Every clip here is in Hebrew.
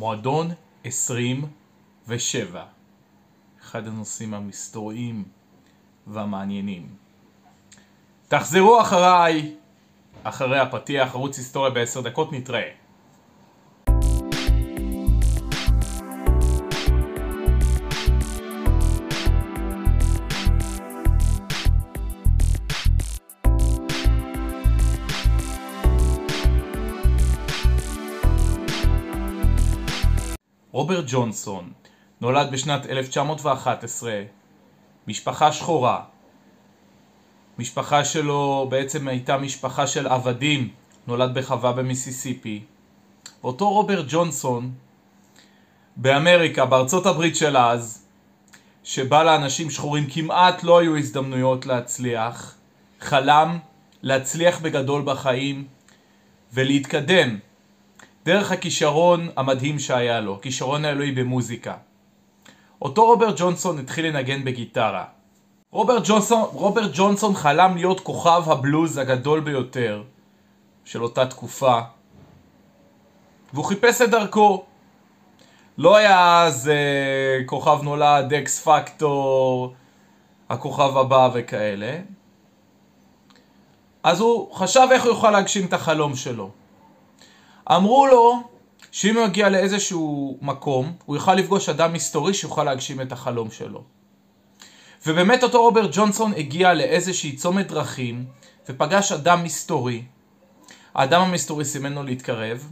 מועדון 27. אחד הנושאים המסתוריים והמעניינים. תחזרו אחריי, אחרי הפתיח, ערוץ היסטוריה בעשר דקות, נתראה. רוברט ג'ונסון נולד בשנת 1911, משפחה שחורה. משפחה שלו בעצם הייתה משפחה של עבדים, נולד בחווה במיסיסיפי. אותו רוברט ג'ונסון באמריקה, בארצות הברית של אז, שבה לאנשים שחורים כמעט לא היו הזדמנויות להצליח, חלם להצליח בגדול בחיים ולהתקדם דרך הכישרון המדהים שהיה לו, כישרון האלוהי במוזיקה. אותו רוברט ג'ונסון התחיל לנגן בגיטרה. רוברט ג'ונסון, רוברט ג'ונסון חלם להיות כוכב הבלוז הגדול ביותר של אותה תקופה והוא חיפש את דרכו. לא היה אז אה, כוכב נולד, אקס פקטור, הכוכב הבא וכאלה. אז הוא חשב איך הוא יוכל להגשים את החלום שלו. אמרו לו שאם הוא יגיע לאיזשהו מקום, הוא יוכל לפגוש אדם מסתורי שיוכל להגשים את החלום שלו. ובאמת אותו רוברט ג'ונסון הגיע לאיזושהי צומת דרכים ופגש אדם מסתורי. האדם המסתורי סימן לו להתקרב,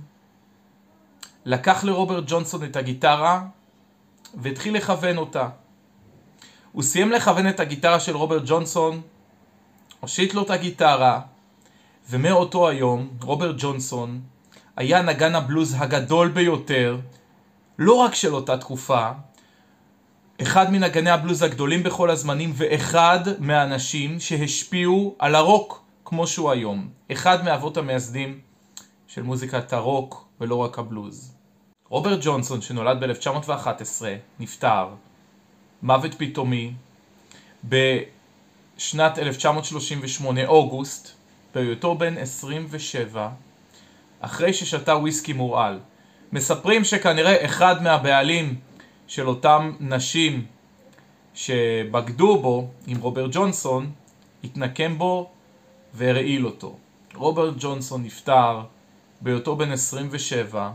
לקח לרוברט ג'ונסון את הגיטרה והתחיל לכוון אותה. הוא סיים לכוון את הגיטרה של רוברט ג'ונסון, הושיט לו את הגיטרה, ומאותו היום רוברט ג'ונסון היה נגן הבלוז הגדול ביותר, לא רק של אותה תקופה, אחד מנגני הבלוז הגדולים בכל הזמנים ואחד מהאנשים שהשפיעו על הרוק כמו שהוא היום. אחד מאבות המייסדים של מוזיקת הרוק ולא רק הבלוז. רוברט ג'ונסון שנולד ב-1911 נפטר מוות פתאומי בשנת 1938 אוגוסט בהיותו בן 27 אחרי ששתה וויסקי מורעל. מספרים שכנראה אחד מהבעלים של אותם נשים שבגדו בו עם רוברט ג'ונסון, התנקם בו והרעיל אותו. רוברט ג'ונסון נפטר בהיותו בן 27.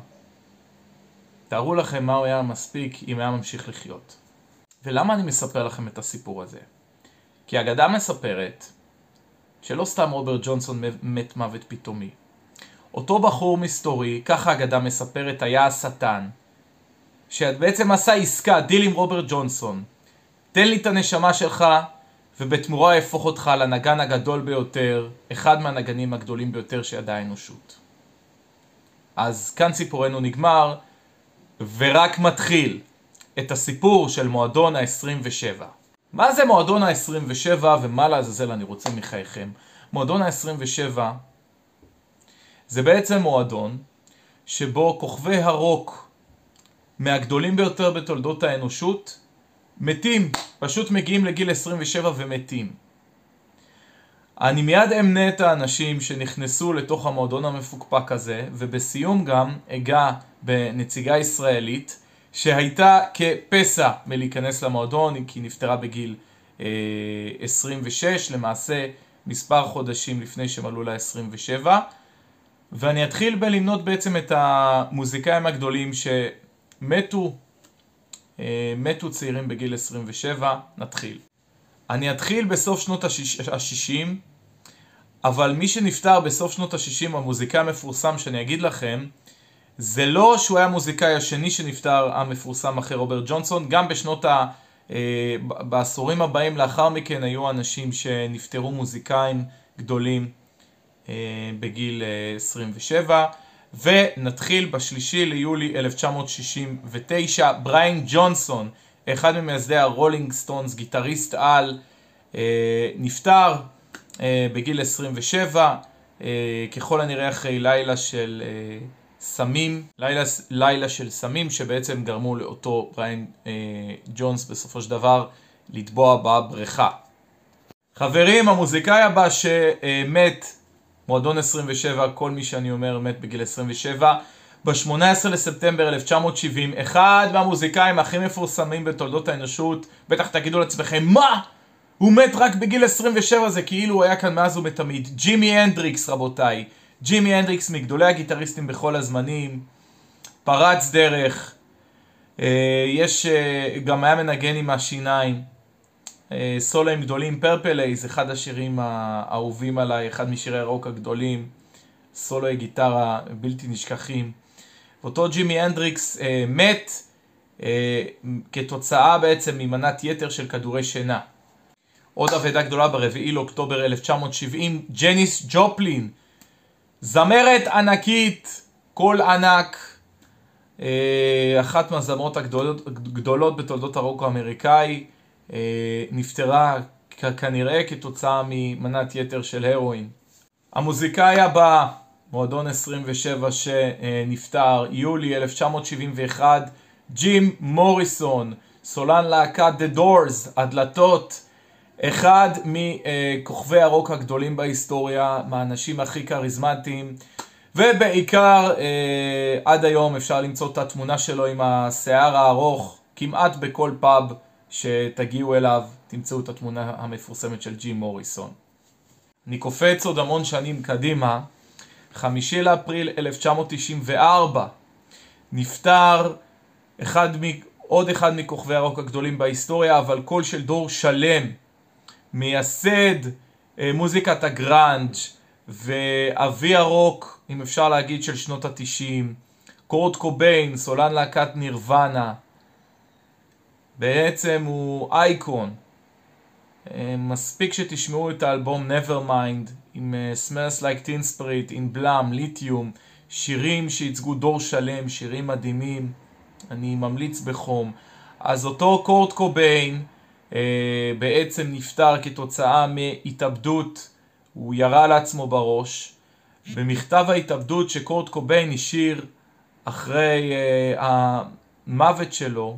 תארו לכם מה הוא היה מספיק אם היה ממשיך לחיות. ולמה אני מספר לכם את הסיפור הזה? כי האגדה מספרת שלא סתם רוברט ג'ונסון מת מוות פתאומי. אותו בחור מסתורי, ככה אגדה מספרת, היה השטן. שבעצם עשה עסקה, דיל עם רוברט ג'ונסון. תן לי את הנשמה שלך, ובתמורה אהפוך אותך לנגן הגדול ביותר, אחד מהנגנים הגדולים ביותר שידעה האנושות. אז כאן סיפורנו נגמר, ורק מתחיל את הסיפור של מועדון ה-27. מה זה מועדון ה-27 ומה לעזאזל אני רוצה מחייכם? מועדון ה-27 זה בעצם מועדון שבו כוכבי הרוק מהגדולים ביותר בתולדות האנושות מתים, פשוט מגיעים לגיל 27 ומתים. אני מיד אמנה את האנשים שנכנסו לתוך המועדון המפוקפק הזה, ובסיום גם אגע בנציגה ישראלית שהייתה כפסע מלהיכנס למועדון, כי היא נפטרה בגיל אה, 26, למעשה מספר חודשים לפני שמלאו לה 27. ואני אתחיל בלמנות בעצם את המוזיקאים הגדולים שמתו, אה, מתו צעירים בגיל 27, נתחיל. אני אתחיל בסוף שנות ה-60, אבל מי שנפטר בסוף שנות ה-60, המוזיקאי המפורסם שאני אגיד לכם, זה לא שהוא היה המוזיקאי השני שנפטר המפורסם אחרי רוברט ג'ונסון, גם בשנות ה... אה, בעשורים הבאים לאחר מכן היו אנשים שנפטרו מוזיקאים גדולים בגיל 27 אה, ונתחיל בשלישי ליולי 1969 בריין ג'ונסון אחד ממייסדי הרולינג סטונס גיטריסט על אה, נפטר בגיל 27 ככל הנראה אחרי לילה של סמים, לילה, לילה של סמים שבעצם גרמו לאותו בריין ג'ונס בסופו של דבר לטבוע בבריכה. חברים, המוזיקאי הבא שמת מועדון 27, כל מי שאני אומר מת בגיל 27. ב-18 לספטמבר 1970, אחד מהמוזיקאים הכי מפורסמים בתולדות האנושות, בטח תגידו לעצמכם, מה? הוא מת רק בגיל 27, זה כאילו הוא היה כאן מאז ומתמיד. ג'ימי הנדריקס רבותיי, ג'ימי הנדריקס מגדולי הגיטריסטים בכל הזמנים, פרץ דרך, אה, יש, אה, גם היה מנגן עם השיניים, סולואים גדולים, Purple Haze, אחד השירים האהובים עליי, אחד משירי הרוק הגדולים, סולואי גיטרה בלתי נשכחים. ואותו ג'ימי הנדריקס אה, מת אה, כתוצאה בעצם ממנת יתר של כדורי שינה. עוד אבדה גדולה ברביעי לאוקטובר 1970, ג'ניס ג'ופלין, זמרת ענקית, קול ענק, אה, אחת מהזמרות הגדולות, הגדולות בתולדות הרוק האמריקאי, אה, נפטרה כנראה כתוצאה ממנת יתר של הרואין. המוזיקאי הבא, מועדון 27 שנפטר, יולי 1971, ג'ים מוריסון, סולן להקת The Doors, הדלתות, אחד מכוכבי הרוק הגדולים בהיסטוריה, מהאנשים הכי כריזמטיים, ובעיקר אה, עד היום אפשר למצוא את התמונה שלו עם השיער הארוך כמעט בכל פאב שתגיעו אליו, תמצאו את התמונה המפורסמת של ג'ים מוריסון. אני קופץ עוד המון שנים קדימה, חמישי לאפריל 1994, נפטר אחד מ... עוד אחד מכוכבי הרוק הגדולים בהיסטוריה, אבל קול של דור שלם, מייסד אה, מוזיקת הגראנג' ואבי הרוק, אם אפשר להגיד, של שנות התשעים, קורט קוביין, סולן להקת נירוונה, בעצם הוא אייקון. אה, מספיק שתשמעו את האלבום Nevermind עם אה, Smells Like Teen Spirit, עם בלאם, ליתיום, שירים שייצגו דור שלם, שירים מדהימים, אני ממליץ בחום. אז אותו קורט קוביין אה, בעצם נפטר כתוצאה מהתאבדות, הוא ירה לעצמו בראש. במכתב ההתאבדות שקורט קוביין השאיר אחרי המוות שלו,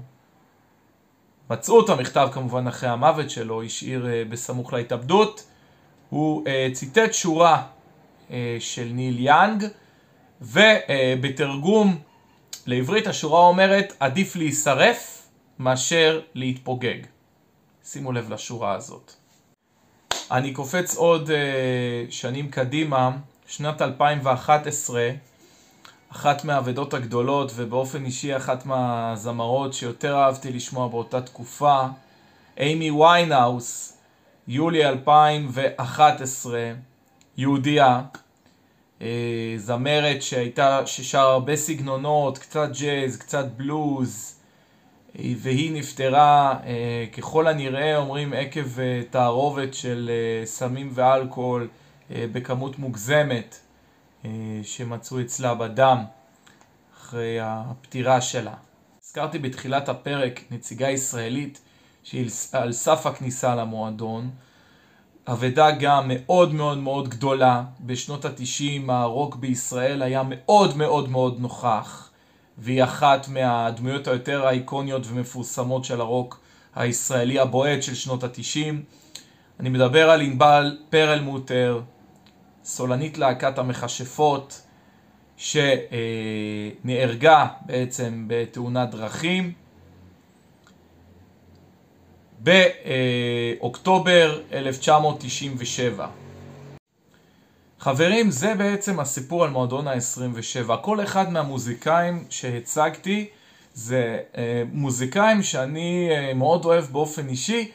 מצאו את המכתב כמובן אחרי המוות שלו, השאיר uh, בסמוך להתאבדות. הוא uh, ציטט שורה uh, של ניל יאנג, ובתרגום לעברית השורה אומרת, עדיף להישרף מאשר להתפוגג. שימו לב לשורה הזאת. אני קופץ עוד שנים קדימה, שנת 2011, אחת מהאבדות הגדולות ובאופן אישי אחת מהזמרות שיותר אהבתי לשמוע באותה תקופה, אימי ויינאוס, יולי 2011, יהודייה, אה, זמרת שהייתה, ששר הרבה סגנונות, קצת ג'אז, קצת בלוז, אה, והיא נפטרה אה, ככל הנראה, אומרים, עקב תערובת של סמים ואלכוהול בכמות מוגזמת. אה, שמצאו אצלה בדם אחרי הפטירה שלה. הזכרתי בתחילת הפרק נציגה ישראלית שהיא על סף הכניסה למועדון. אבדה גם מאוד מאוד מאוד גדולה. בשנות התשעים הרוק בישראל היה מאוד מאוד מאוד נוכח, והיא אחת מהדמויות היותר האיקוניות ומפורסמות של הרוק הישראלי הבועט של שנות התשעים. אני מדבר על ענבל פרלמוטר, סולנית להקת המכשפות, שנהרגה בעצם בתאונת דרכים באוקטובר 1997. חברים, זה בעצם הסיפור על מועדון ה-27. כל אחד מהמוזיקאים שהצגתי זה אה, מוזיקאים שאני אה, מאוד אוהב באופן אישי,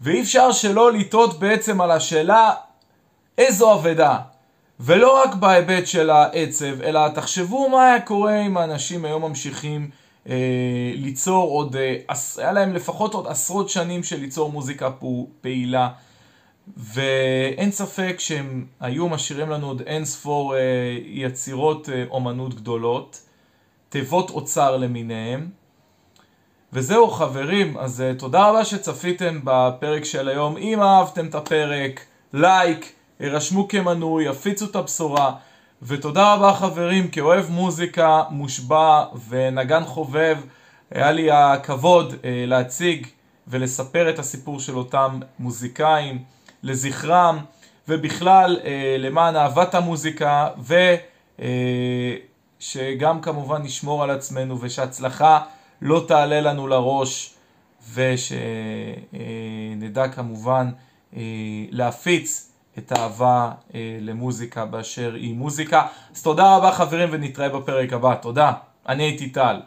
ואי אפשר שלא לטעות בעצם על השאלה איזו אבדה. ולא רק בהיבט של העצב, אלא תחשבו מה היה קורה אם האנשים היום ממשיכים אה, ליצור עוד, אה, היה להם לפחות עוד עשרות שנים של ליצור מוזיקה פעילה. ואין ספק שהם היו משאירים לנו עוד אין ספור אה, יצירות אה, אומנות גדולות, תיבות אוצר למיניהם. וזהו חברים, אז אה, תודה רבה שצפיתם בפרק של היום. אם אהבתם את הפרק, לייק. הרשמו כמנוי, הפיצו את הבשורה. ותודה רבה חברים, כאוהב מוזיקה מושבע ונגן חובב, היה לי הכבוד אה, להציג ולספר את הסיפור של אותם מוזיקאים לזכרם ובכלל אה, למען אהבת המוזיקה שגם כמובן נשמור על עצמנו ושהצלחה לא תעלה לנו לראש ושנדע כמובן אה, להפיץ את האהבה אה, למוזיקה באשר היא מוזיקה. אז תודה רבה חברים ונתראה בפרק הבא. תודה. אני הייתי טל.